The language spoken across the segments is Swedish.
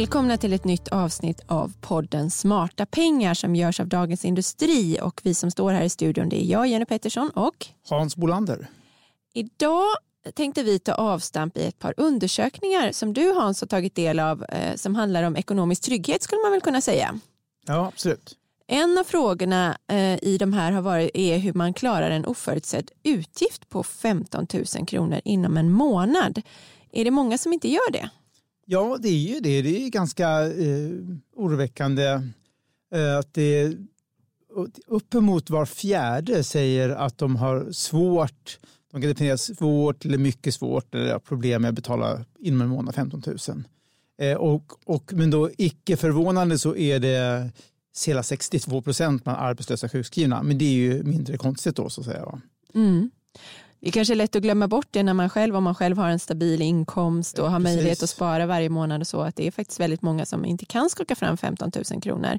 Välkomna till ett nytt avsnitt av podden Smarta pengar som görs av Dagens Industri och vi som står här i studion det är jag, Jenny Pettersson och Hans Bolander. Idag tänkte vi ta avstamp i ett par undersökningar som du Hans har tagit del av eh, som handlar om ekonomisk trygghet skulle man väl kunna säga. Ja, absolut. En av frågorna eh, i de här har varit är hur man klarar en oförutsedd utgift på 15 000 kronor inom en månad. Är det många som inte gör det? Ja, det är ju det. Det är ganska eh, oroväckande eh, att det uppemot var fjärde säger att de har svårt, de kan definiera svårt eller mycket svårt eller problem med att betala inom en månad 15 000. Eh, och, och, men då icke förvånande så är det hela 62 procent bland arbetslösa sjukskrivna. Men det är ju mindre konstigt då så att säga. Mm. Det kanske är lätt att glömma bort det när man själv, om man själv har en stabil inkomst och har Precis. möjlighet att spara varje månad och så, att det är faktiskt väldigt många som inte kan skaka fram 15 000 kronor.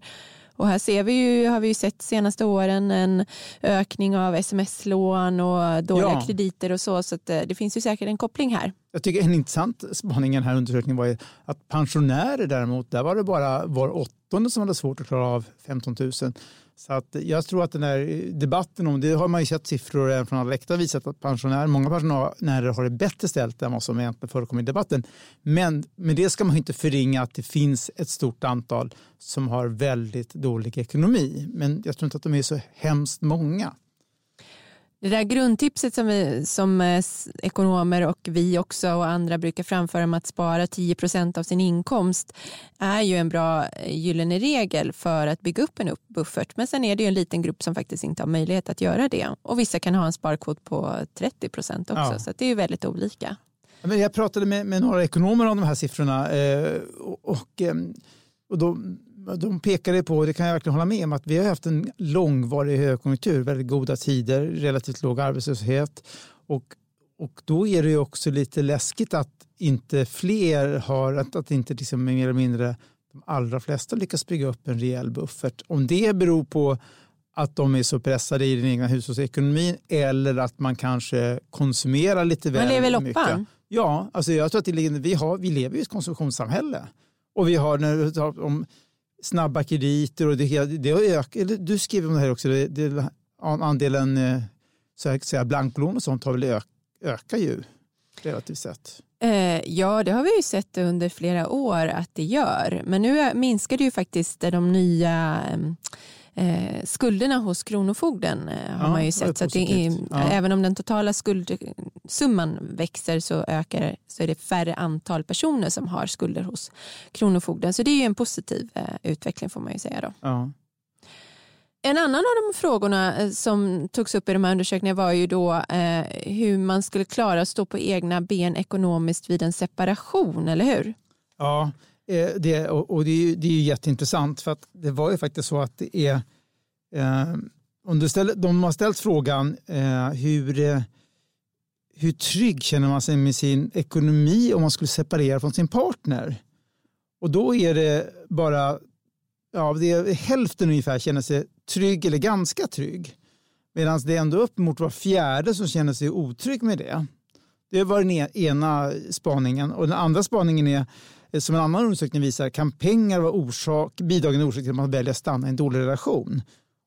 Och här ser vi ju, har vi ju sett senaste åren en ökning av sms-lån och dåliga ja. krediter och så. Så eh, det finns ju säkert en koppling här. Jag tycker en intressant spaning i den här undersökningen var att pensionärer däremot, där var det bara var åttonde som hade svårt att klara av 15 000. Så att jag tror att den här debatten om, det har man ju sett siffror även från alla läktare visat att pensionärer, många pensionärer har det bättre ställt än vad som egentligen förekommer i debatten. Men med det ska man inte förringa att det finns ett stort antal som har väldigt dålig ekonomi. Men jag tror inte att de är så hemskt många. Det där grundtipset som, vi, som eh, ekonomer och vi också och andra brukar framföra om att spara 10% av sin inkomst är ju en bra eh, gyllene regel för att bygga upp en buffert. Men sen är det ju en liten grupp som faktiskt inte har möjlighet att göra det. Och vissa kan ha en sparkvot på 30% också. Ja. Så det är ju väldigt olika. Jag pratade med, med några ekonomer om de här siffrorna eh, och, och då de pekade på, och det kan jag verkligen hålla med om, att vi har haft en långvarig högkonjunktur, väldigt goda tider, relativt låg arbetslöshet. Och, och då är det också lite läskigt att inte fler har, att, att inte liksom mer eller mindre de allra flesta lyckas bygga upp en rejäl buffert. Om det beror på att de är så pressade i den egna hushållsekonomin eller att man kanske konsumerar lite väl mycket. Man lever loppan? Ja, alltså jag tror att det, vi, har, vi lever i ett konsumtionssamhälle. Och vi har, om, snabba krediter och det, det har ökat. Du skriver om det här också, det, det, andelen eh, så att säga, blankolån och sånt har väl ök, ökar ju relativt sett. Eh, ja, det har vi ju sett under flera år att det gör. Men nu eh, minskar det ju faktiskt de nya eh, eh, skulderna hos Kronofogden eh, har ja, man ju sett. Så är, ja. Även om den totala skuldsumman växer så, ökar, så är det färre antal personer som har skulder hos Kronofogden. Så det är ju en positiv eh, utveckling får man ju säga. Då. Ja. En annan av de frågorna eh, som togs upp i de här undersökningarna var ju då eh, hur man skulle klara att stå på egna ben ekonomiskt vid en separation, eller hur? Ja, Eh, det, och det är, det är jätteintressant för att det var ju faktiskt så att det är eh, om du ställer, de har ställt frågan eh, hur, eh, hur trygg känner man sig med sin ekonomi om man skulle separera från sin partner? Och då är det bara ja, det är hälften ungefär känner sig trygg eller ganska trygg. Medan det är ändå upp mot var fjärde som känner sig otrygg med det. Det var den e-, ena spaningen. Och den andra spaningen är som en annan undersökning visar kan pengar vara orsak, bidragande orsak till att man väljer att stanna i en dålig relation.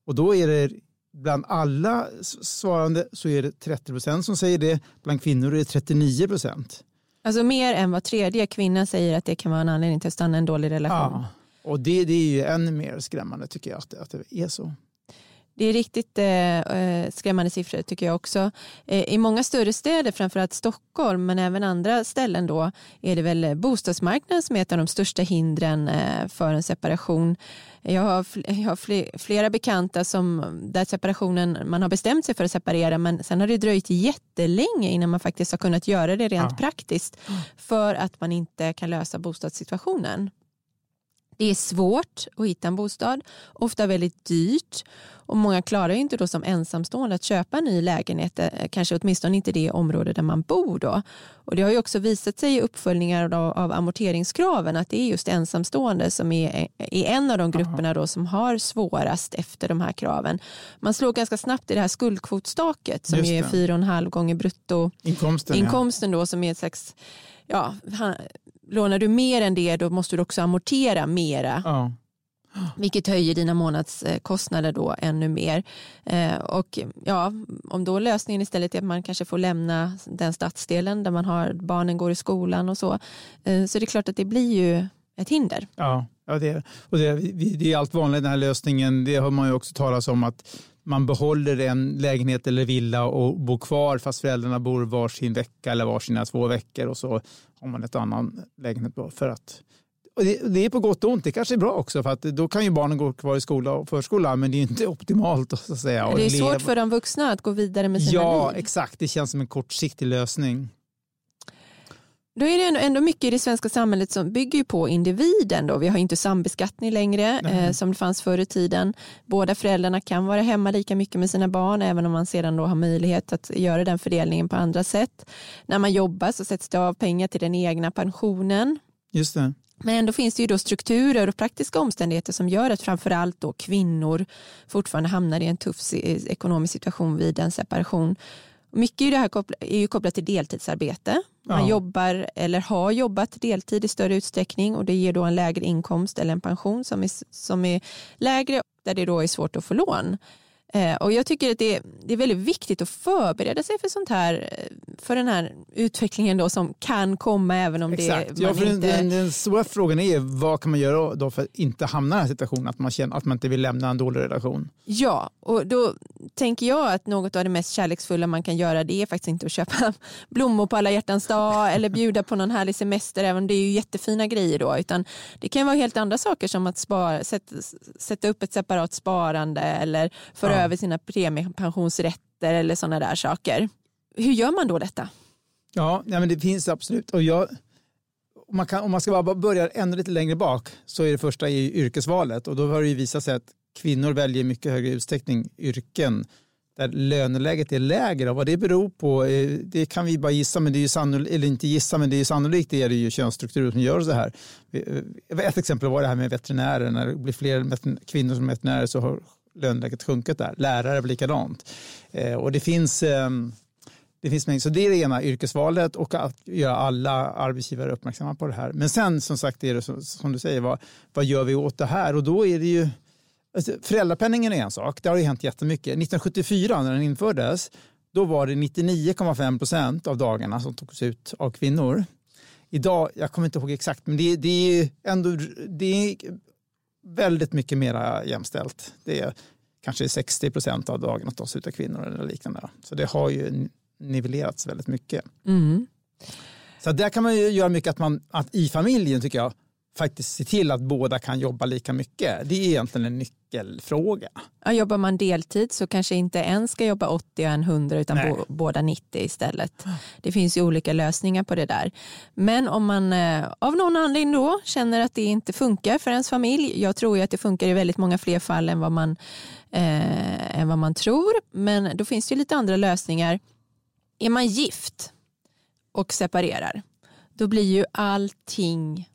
Och då är det bland alla svarande så är det 30 procent som säger det. Bland kvinnor är det 39 procent. Alltså mer än var tredje kvinna säger att det kan vara en anledning till att stanna i en dålig relation. Ja, och det, det är ju ännu mer skrämmande tycker jag att att det är så. Det är riktigt eh, eh, skrämmande siffror tycker jag också. Eh, I många större städer, framförallt Stockholm men även andra ställen då, är det väl bostadsmarknaden som är ett av de största hindren eh, för en separation. Jag har, jag har flera bekanta som, där separationen, man har bestämt sig för att separera men sen har det dröjt jättelänge innan man faktiskt har kunnat göra det rent ja. praktiskt för att man inte kan lösa bostadssituationen. Det är svårt att hitta en bostad, ofta väldigt dyrt och många klarar inte då som ensamstående att köpa en ny lägenhet, eh, kanske åtminstone inte det område där man bor. Då. Och det har ju också visat sig i uppföljningar av amorteringskraven att det är just ensamstående som är, är en av de grupperna då som har svårast efter de här kraven. Man slår ganska snabbt i det här skuldkvotstaket som är 4,5 gånger bruttoinkomsten Inkomsten, Inkomsten då, som är ett slags ja, lånar du mer än det då måste du också amortera mera. Ja. Vilket höjer dina månadskostnader då ännu mer. Eh, och ja, om då lösningen istället är att man kanske får lämna den stadsdelen där man har barnen går i skolan och så. Eh, så det är klart att det blir ju ett hinder. Ja, ja det, och det, det är allt vanligt den här lösningen. Det har man ju också talat om att man behåller en lägenhet eller villa och bor kvar fast föräldrarna bor varsin vecka eller varsina två veckor och så har man ett annan lägenhet för att och det, det, är på gott och ont. Det kanske är bra också för att då kan ju barnen gå kvar i skola och förskola men det är inte optimalt. Så att säga, det är svårt för de vuxna att gå vidare med sina ja, liv. Ja, exakt. Det känns som en kortsiktig lösning. Då är det ändå mycket i det svenska samhället som bygger på individen. Då. Vi har inte sambeskattning längre eh, som det fanns förr i tiden. Båda föräldrarna kan vara hemma lika mycket med sina barn även om man sedan då har möjlighet att göra den fördelningen på andra sätt. När man jobbar så sätts det av pengar till den egna pensionen. Just det. Men ändå finns det ju då strukturer och praktiska omständigheter som gör att framförallt då kvinnor fortfarande hamnar i en tuff ekonomisk situation vid en separation. Mycket i det här är ju kopplat till deltidsarbete. Man ja. jobbar eller har jobbat deltid i större utsträckning och det ger då en lägre inkomst eller en pension som är, som är lägre där det då är svårt att få lån. Eh, och jag tycker att det är, det är väldigt viktigt att förbereda sig för sånt här, för den här utvecklingen då som kan komma även om Exakt. det ja, för inte... den, den, stora frågan är vad kan man göra då för att inte hamna i den här situationen, att man känner att man inte vill lämna en dålig relation? Ja, och då tänker jag att något av det mest kärleksfulla man kan göra det är faktiskt inte att köpa blommor på alla hjärtans dag eller bjuda på någon härlig semester, även om det är ju jättefina grejer då, utan det kan vara helt andra saker som att spara, sätta, sätta upp ett separat sparande eller föra ja över sina premiepensionsrätter eller sådana där saker. Hur gör man då detta? Ja, nej men det finns absolut. Och jag, om, man kan, om man ska bara börja ännu lite längre bak så är det första i yrkesvalet och då har det ju visat sig att kvinnor väljer mycket högre utsträckning yrken där löneläget är lägre. Och vad det beror på eh, det kan vi bara gissa, men det är ju sannolikt, eller inte gissa, men det är ju sannolikt det är det ju könsstrukturer som gör så här. Eh, ett exempel var det här med veterinärer. När det blir fler kvinnor som veterinärer så har löneläget sjunkit där. Lärare blir likadant. Eh, och det finns, eh, det finns mängd, så det är det ena, yrkesvalet och att göra alla arbetsgivare uppmärksamma på det här. Men sen som sagt är det som, som du säger, vad, vad gör vi åt det här? Och då är det ju alltså, Föräldrapenningen är en sak, det har ju hänt jättemycket. 1974 när den infördes, då var det 99,5 procent av dagarna som togs ut av kvinnor. Idag, jag kommer inte ihåg exakt, men det, det är ändå det är väldigt mycket mer jämställt. Det är kanske 60 procent av dagarna tas ut av kvinnor eller liknande. Så det har ju nivellerats väldigt mycket. Mm. Så där kan man ju göra mycket att man att i familjen tycker jag faktiskt se till att båda kan jobba lika mycket. Det är egentligen en nyckelfråga. Ja, jobbar man deltid så kanske inte en ska jobba 80 och en 100 utan bo, båda 90 istället. Det finns ju olika lösningar på det där. Men om man eh, av någon anledning då känner att det inte funkar för ens familj. Jag tror ju att det funkar i väldigt många fler fall än vad man, eh, än vad man tror. Men då finns det ju lite andra lösningar. Är man gift och separerar då blir ju allting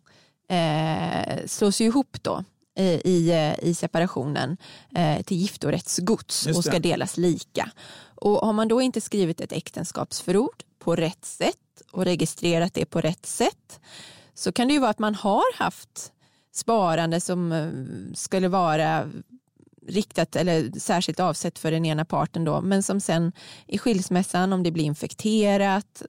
eh, slås ihop då i, i separationen eh, till giftorättsgods och ska delas lika. Och har man då inte skrivit ett äktenskapsförord på rätt sätt och registrerat det på rätt sätt så kan det ju vara att man har haft sparande som eh, skulle vara riktat eller särskilt avsett för den ena parten då, men som sen i skilsmässan om det blir infekterat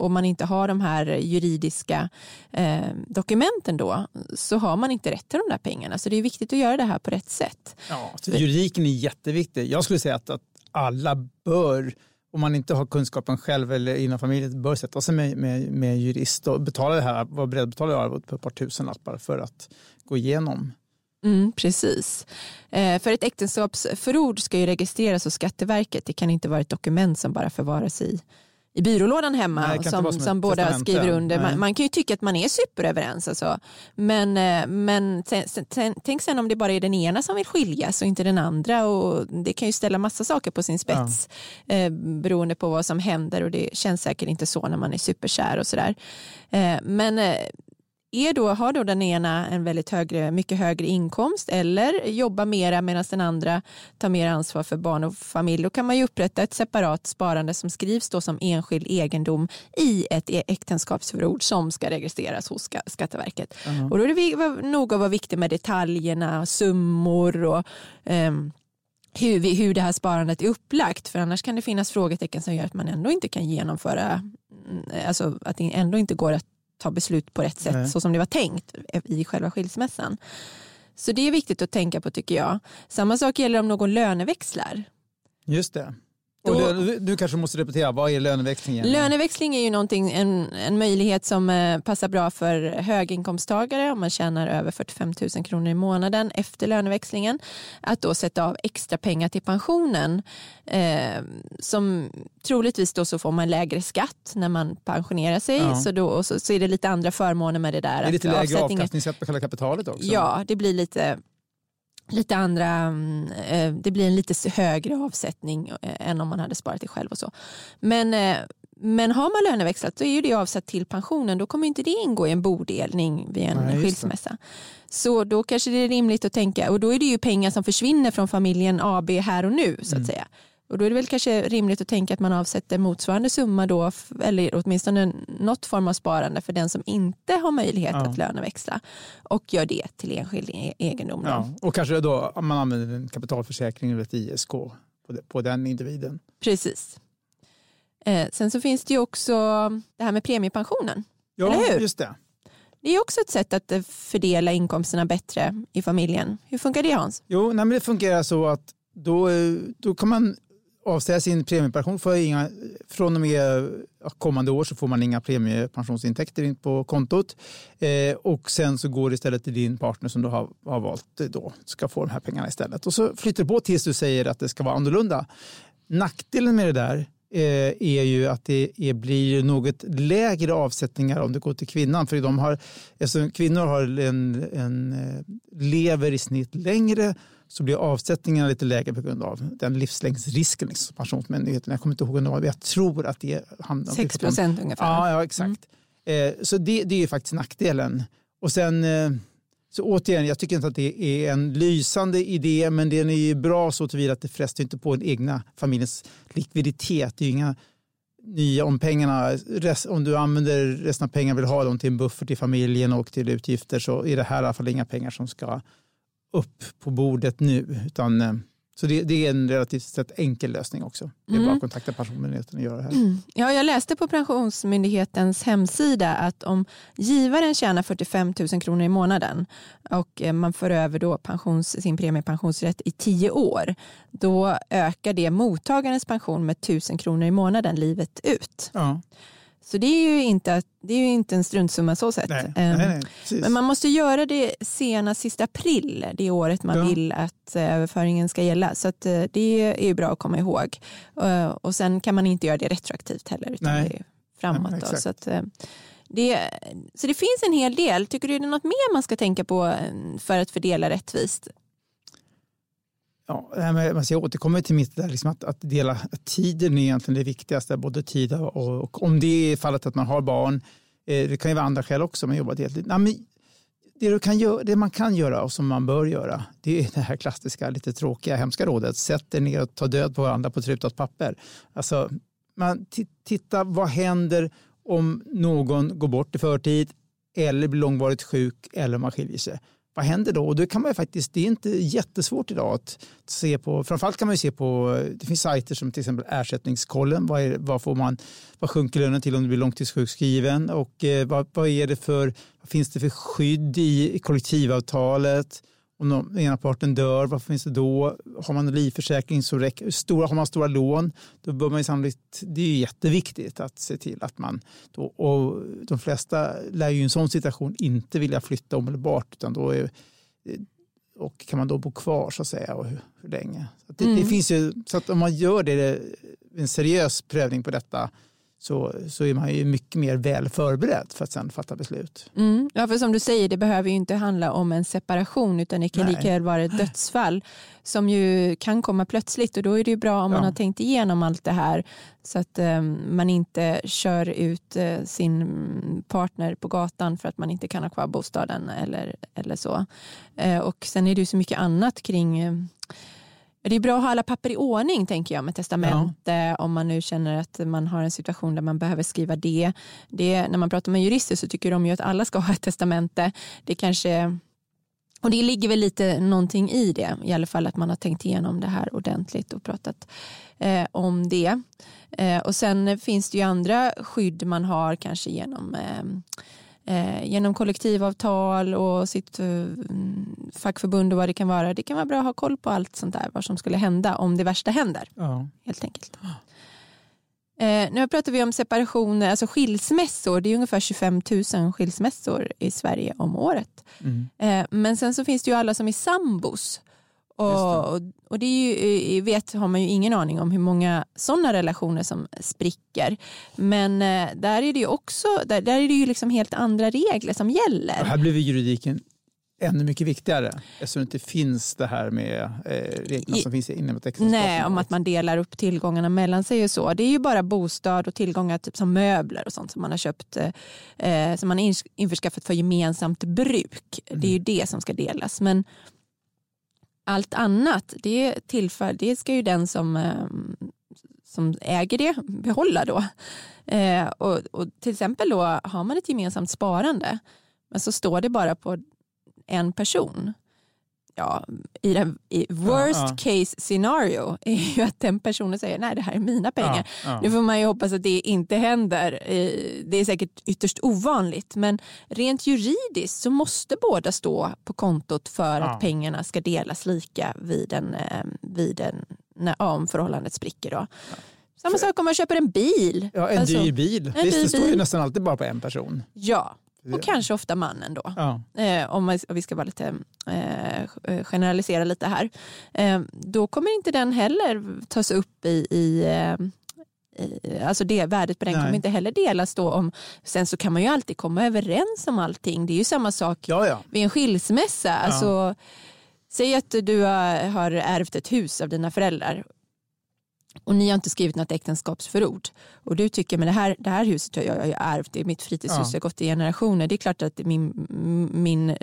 och man inte har de här juridiska eh, dokumenten då så har man inte rätt till de där pengarna. Så det är viktigt att göra det här på rätt sätt. Ja, så juridiken är jätteviktig. Jag skulle säga att, att alla bör om man inte har kunskapen själv eller inom familjen bör sätta sig med, med, med jurist och betala det här, vara beredd att betala arvot på ett par tusenlappar för att gå igenom Mm, precis. Eh, för ett äktenskapsförord ska ju registreras hos Skatteverket. Det kan inte vara ett dokument som bara förvaras i, i byrålådan hemma Nej, som, som, som båda skriver under. Man, man, kan ju tycka att man är superöverens. Alltså. Men, eh, men sen, sen, tänk sen om det bara är den ena som vill skiljas och inte den andra. Och det kan ju ställa massa saker på sin spets ja. eh, beroende på vad som händer och det känns säkert inte så när man är superkär och sådär. Eh, men eh, är då, har då den ena en väldigt högre, mycket högre inkomst eller jobbar mera medan den andra tar mer ansvar för barn och familj, då kan man ju upprätta ett separat sparande som skrivs då som enskild egendom i ett e- äktenskapsförord som ska registreras hos Skatteverket. -huh. Och då är det noga att vara viktig med detaljerna, summor och um, hur, vi, hur det här sparandet är upplagt. För annars kan det finnas frågetecken som gör att man ändå inte kan genomföra, mm, alltså att det ändå inte går att ta beslut på rätt sätt Nej. så som det var tänkt i själva skilsmässan. Så det är viktigt att tänka på tycker jag. Samma sak gäller om någon löneväxlar. Just det. Då, och du kanske måste repetera, vad är löneväxling? Löneväxling är ju någonting, en, en möjlighet som eh, passar bra för höginkomsttagare om man tjänar över 45 000 kronor i månaden efter löneväxlingen. Att då sätta av extra pengar till pensionen. Eh, som troligtvis då så får man lägre skatt när man pensionerar sig. Ja. Så, då, så, så är det lite andra förmåner med det där. Det är lite lägre avkastningssätt på själva kapitalet också. Ja, det blir lite lite andra, mm, eh, det blir en lite högre avsättning eh, än om man hade sparat det själv och så. Men, eh, men har man löneväxlat så är ju det avsatt till pensionen. Då kommer inte det ingå i en bodelning vid en Nej, skilsmässa. Så då kanske det är rimligt att tänka, och då är det ju pengar som försvinner från familjen AB här och nu så att mm. säga. Och då är det väl kanske rimligt att tänka att man avsätter motsvarande summa då, eller åtminstone något form av sparande för den som inte har möjlighet ja. att löneväxla och gör det till enskild e- egendom. Ja. Och kanske då man använder en kapitalförsäkring eller ett ISK på, den individen. Precis. Eh, sen så finns det ju också det här med premiepensionen. Ja, eller hur? just det. Det är också ett sätt att eh, fördela inkomsterna bättre i familjen. Hur funkar det Hans? Jo, nej, det fungerar så att då, eh, då kan man avsäga sin premiepension får inga, från och med kommande år så får man inga premiepensionsintäkter in på kontot. Eh, och sen så går det istället till din partner som du har, har valt eh, då ska få de här pengarna istället. Och så flyter det på tills du säger att det ska vara annorlunda. Nackdelen med det där eh, är ju att det är, blir något lägre avsättningar om det går till kvinnan. För de har, kvinnor har en, en, eh, lever i snitt längre så blir avsättningarna lite lägre på grund av den livslängdsrisken liksom, Pensionsmyndigheten. Jag kommer inte ihåg vad jag tror att det handlar om. 6 procent ungefär. Ja, ja exakt. Mm. Eh, så det, det är faktiskt nackdelen. Och sen, eh, så återigen, jag tycker inte att det är en lysande idé, men den är bra så tillvida att det frestar inte på den egna familjens likviditet. Det är inga nya, om pengarna, om du använder resten av pengarna vill ha dem till en buffert i familjen och till utgifter så är det här i alla fall inga pengar som ska upp på bordet nu. Utan, eh, så det, det, är en relativt sett enkel lösning också. Det är mm. bara att kontakta Pensionsmyndigheten och göra det här. Mm. Ja, jag läste på Pensionsmyndighetens hemsida att om givaren tjänar 45 000 kronor i månaden och eh, man för över då pensions, sin premiepensionsrätt i tio år, då ökar det mottagarens pension med 1000 kronor i månaden livet ut. Ja. Så det är ju inte, det är ju inte en struntsumma så sett. Nej, nej, nej, ehm, Men man måste göra det senast sista april, det året man ja. vill att eh, överföringen ska gälla. Så eh, det är ju bra att komma ihåg. Eh, och sen kan man inte göra det retroaktivt heller, utan det är framåt. Då, så, att, det, så det finns en hel del. Tycker du det är något mer man ska tänka på för att fördela rättvist? Ja, jag återkommer till mitt där, liksom att, att dela tiden är egentligen det viktigaste, både tid och, och om det är fallet att man har barn, eh, det kan ju vara andra skäl också, man jobbar deltid. Nej, men det, du kan göra, det man kan göra och som man bör göra, det är det här klassiska, lite tråkiga, hemska rådet, sätt er ner och ta död på varandra på ett rutat papper. Alltså, man titta, vad händer om någon går bort i förtid eller blir långvarigt sjuk eller man skiljer sig? Vad händer då? Och det, kan man faktiskt, det är inte jättesvårt idag att se på. Framförallt kan man se på, det finns sajter som till exempel Ersättningskollen. Vad, är, vad, får man, vad sjunker lönen till om du blir långtidssjukskriven? Och eh, vad, vad, är det för, vad finns det för skydd i, i kollektivavtalet? Om den ena parten dör, vad finns det då? Har man livförsäkring så räcker, stora, har man stora lån, då bör man sannolikt, det är jätteviktigt att se till att man, då, och de flesta lär ju i en sån situation inte vilja flytta omedelbart, utan då är, och kan man då bo kvar så att säga och hur, hur länge? Så det, mm. det, finns ju, så att om man gör det, en seriös prövning på detta så, så är man ju mycket mer väl förberedd för att sen fatta beslut. Mm. Ja, för som du säger, det behöver ju inte handla om en separation utan det kan Nej. lika väl vara ett dödsfall som ju kan komma plötsligt och då är det ju bra om man Ja. har tänkt igenom allt det här så att eh, man inte kör ut eh, sin partner på gatan för att man inte kan ha kvar bostaden eller, eller så. Eh, och sen är det ju så mycket annat kring eh, det är bra att ha alla papper i ordning tänker jag med testamente om man nu känner att man har en situation där man behöver skriva det. det. När man pratar med jurister så tycker de ju att alla ska ha ett testamente. Det kanske och det ligger väl lite någonting i det, i alla fall att man har tänkt igenom det här ordentligt och pratat eh, om det. Eh, och sen finns det ju andra skydd man har kanske genom eh, eh, genom kollektivavtal och sitt eh, fackförbund och vad det kan vara. Det kan vara bra att ha koll på allt sånt där, vad som skulle hända om det värsta händer. Ja. Helt enkelt. Eh, nu pratar vi om separationer, alltså skilsmässor. Det är ungefär 25 000 skilsmässor i Sverige om året. Mm. Eh, men sen så finns det ju alla som är sambos. Och, och, och det ju, eh, vet, har man ju ingen aning om hur många sådana relationer som spricker. Men eh, där är det ju också där, där är det ju liksom helt andra regler som Och gäller. här blir juridiken ännu mycket viktigare eftersom det inte finns det här med eh, reglerna I- som finns inom ett äktenskap. Nej, om att man delar upp tillgångarna mellan sig och så. Det är ju bara bostad och tillgångar typ som möbler och sånt som man har köpt, eh, som man har införskaffat för gemensamt bruk. Det är ju det som ska delas. Men allt annat, det, tillför, det ska ju den som, ehm, som äger det behålla då. Eh, och, och till exempel då har man ett gemensamt sparande men så står det bara på en person. Ja, i det i worst ja. case scenario är ju att den personen säger nej det här är mina pengar. Ja. Nu får man ju hoppas att det inte händer. Eh, Det är säkert ytterst ovanligt men rent juridiskt så måste båda stå på kontot för att pengarna ska delas lika vid en, eh, vid en när, om förhållandet spricker. Då. Samma sak om man köper en bil. Ja, en Alltså, dyr bil. en Visst, dyr det står ju bil. nästan alltid bara på en person. Ja, och kanske ofta mannen då. Ja. eh, om vi ska vara lite, eh, generalisera lite här, eh, då kommer inte den heller tas upp i, i eh, i- Alltså det värdet på den Nej. kommer inte heller delas då om, sen så kan man ju alltid komma överens om allting. Det är ju samma sak Ja, ja. vid en skilsmässa. Alltså, säg att du har, har ärvt ett hus av dina föräldrar och ni har inte skrivit något äktenskapsförord och du tycker men det här, det här huset jag, jag har ärvt, det är mitt fritidshus, Ja. det har gått i generationer. Det är klart att min, min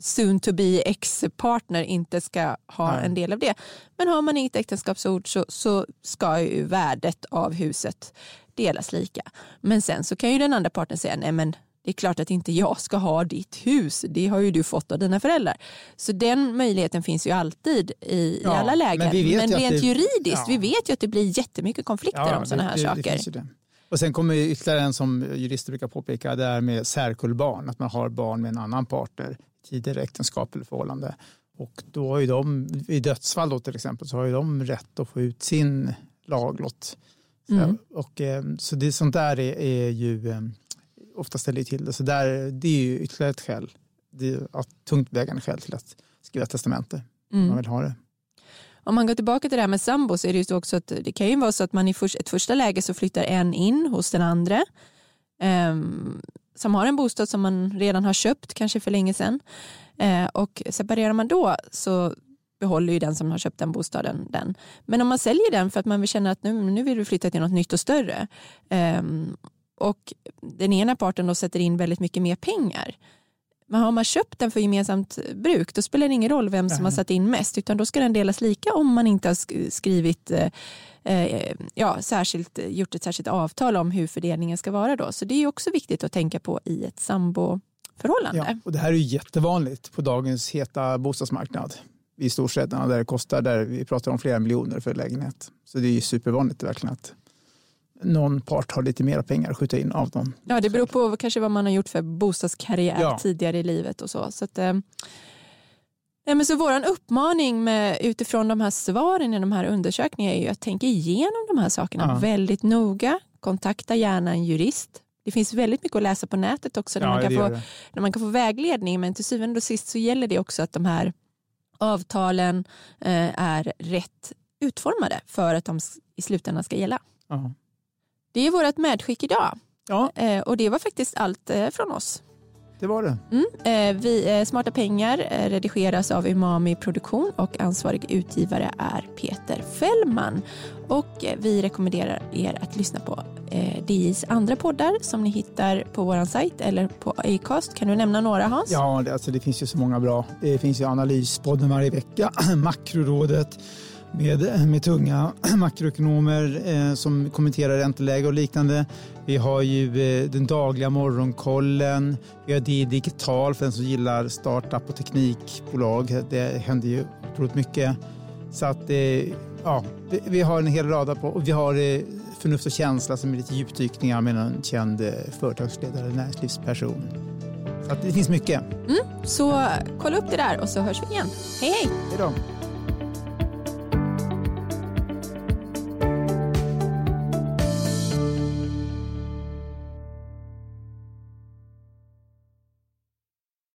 soon to be ex-partner inte ska ha Nej. en del av det. Men har man inget äktenskapsord så, så ska ju värdet av huset delas lika. Men sen så kan ju den andra parten säga nej men det är klart att inte jag ska ha ditt hus. Det har ju du fått av dina föräldrar. Så den möjligheten finns ju alltid i, i Ja, alla lägen. men vi men rent det- juridiskt, ja. vi vet ju att det blir jättemycket konflikter om sådana här det, saker. Det. Och sen kommer ytterligare en som jurister brukar påpeka, det är med särkullbarn, att man har barn med en annan partner tidigare äktenskap eller förhållande. Och då har ju de, i dödsfall då till exempel, så har ju de rätt att få ut sin laglott. Så, Mm. och, eh, så det, sånt där är, är ju eh, ofta ställer till det. Så där, det är ju ytterligare ett skäl, det är ett tungt vägande skäl till att skriva testamente. Mm. Man vill ha det. Om man går tillbaka till det här med sambo så är det ju så också att det kan ju vara så att man i först, ett första läge så flyttar en in hos den andra ehm, som har en bostad som man redan har köpt kanske för länge sedan. Eh, och separerar man då så behåller ju den som har köpt den bostaden den. Men om man säljer den för att man vill känna att nu, nu vill vi flytta till något nytt och större ehm, och den ena parten då sätter in väldigt mycket mer pengar men har man köpt den för gemensamt bruk då spelar det ingen roll vem som Nej. har satt in mest utan då ska den delas lika om man inte har sk- skrivit eh, eh, ja, särskilt, gjort ett särskilt avtal om hur fördelningen ska vara då. Så det är också viktigt att tänka på i ett samboförhållande. Ja, och det här är jättevanligt på dagens heta bostadsmarknad i storstäderna där det kostar, där vi pratar om flera miljoner för lägenhet. Så det är ju supervanligt verkligen att någon part har lite mer pengar att skjuta in av dem. Ja, det beror på kanske vad man har gjort för bostadskarriär Ja. tidigare i livet och så. så, att, eh, men så våran uppmaning med, utifrån de här svaren i de här undersökningarna är ju att tänka igenom de här sakerna Ja. väldigt noga. Kontakta gärna en jurist. Det finns väldigt mycket att läsa på nätet också där, man, kan få, där man kan få vägledning men till syvende och sist så gäller det också att de här avtalen eh, är rätt utformade för att de i slutändan ska gälla. Ja. Det är vårt medskick idag. Ja, Eh, och det var faktiskt allt eh, från oss. det var det. Mm. Eh, vi, Smarta pengar redigeras av Umami Produktion och ansvarig utgivare är Peter Fällman. Och vi rekommenderar er att lyssna på eh, DIs andra poddar som ni hittar på vår sajt eller på Acast. Kan du nämna några Hans? Ja, det, alltså, det finns ju så många bra. Det finns ju Analyspodden varje vecka, Makrorådet med, med tunga makroekonomer eh, som kommenterar ränteläge och liknande. Vi har ju eh, den dagliga morgonkollen. Vi har det digital för den som gillar startup och teknikbolag. Det händer ju otroligt mycket. Så att, eh, ja, vi, vi har en hel rad på och vi har eh, Förnuft och känsla som är lite djupdykningar med en känd eh, företagsledare, näringslivsperson. Så att det finns mycket. Så kolla upp det där och så hörs vi igen. Hej hej! Hej då!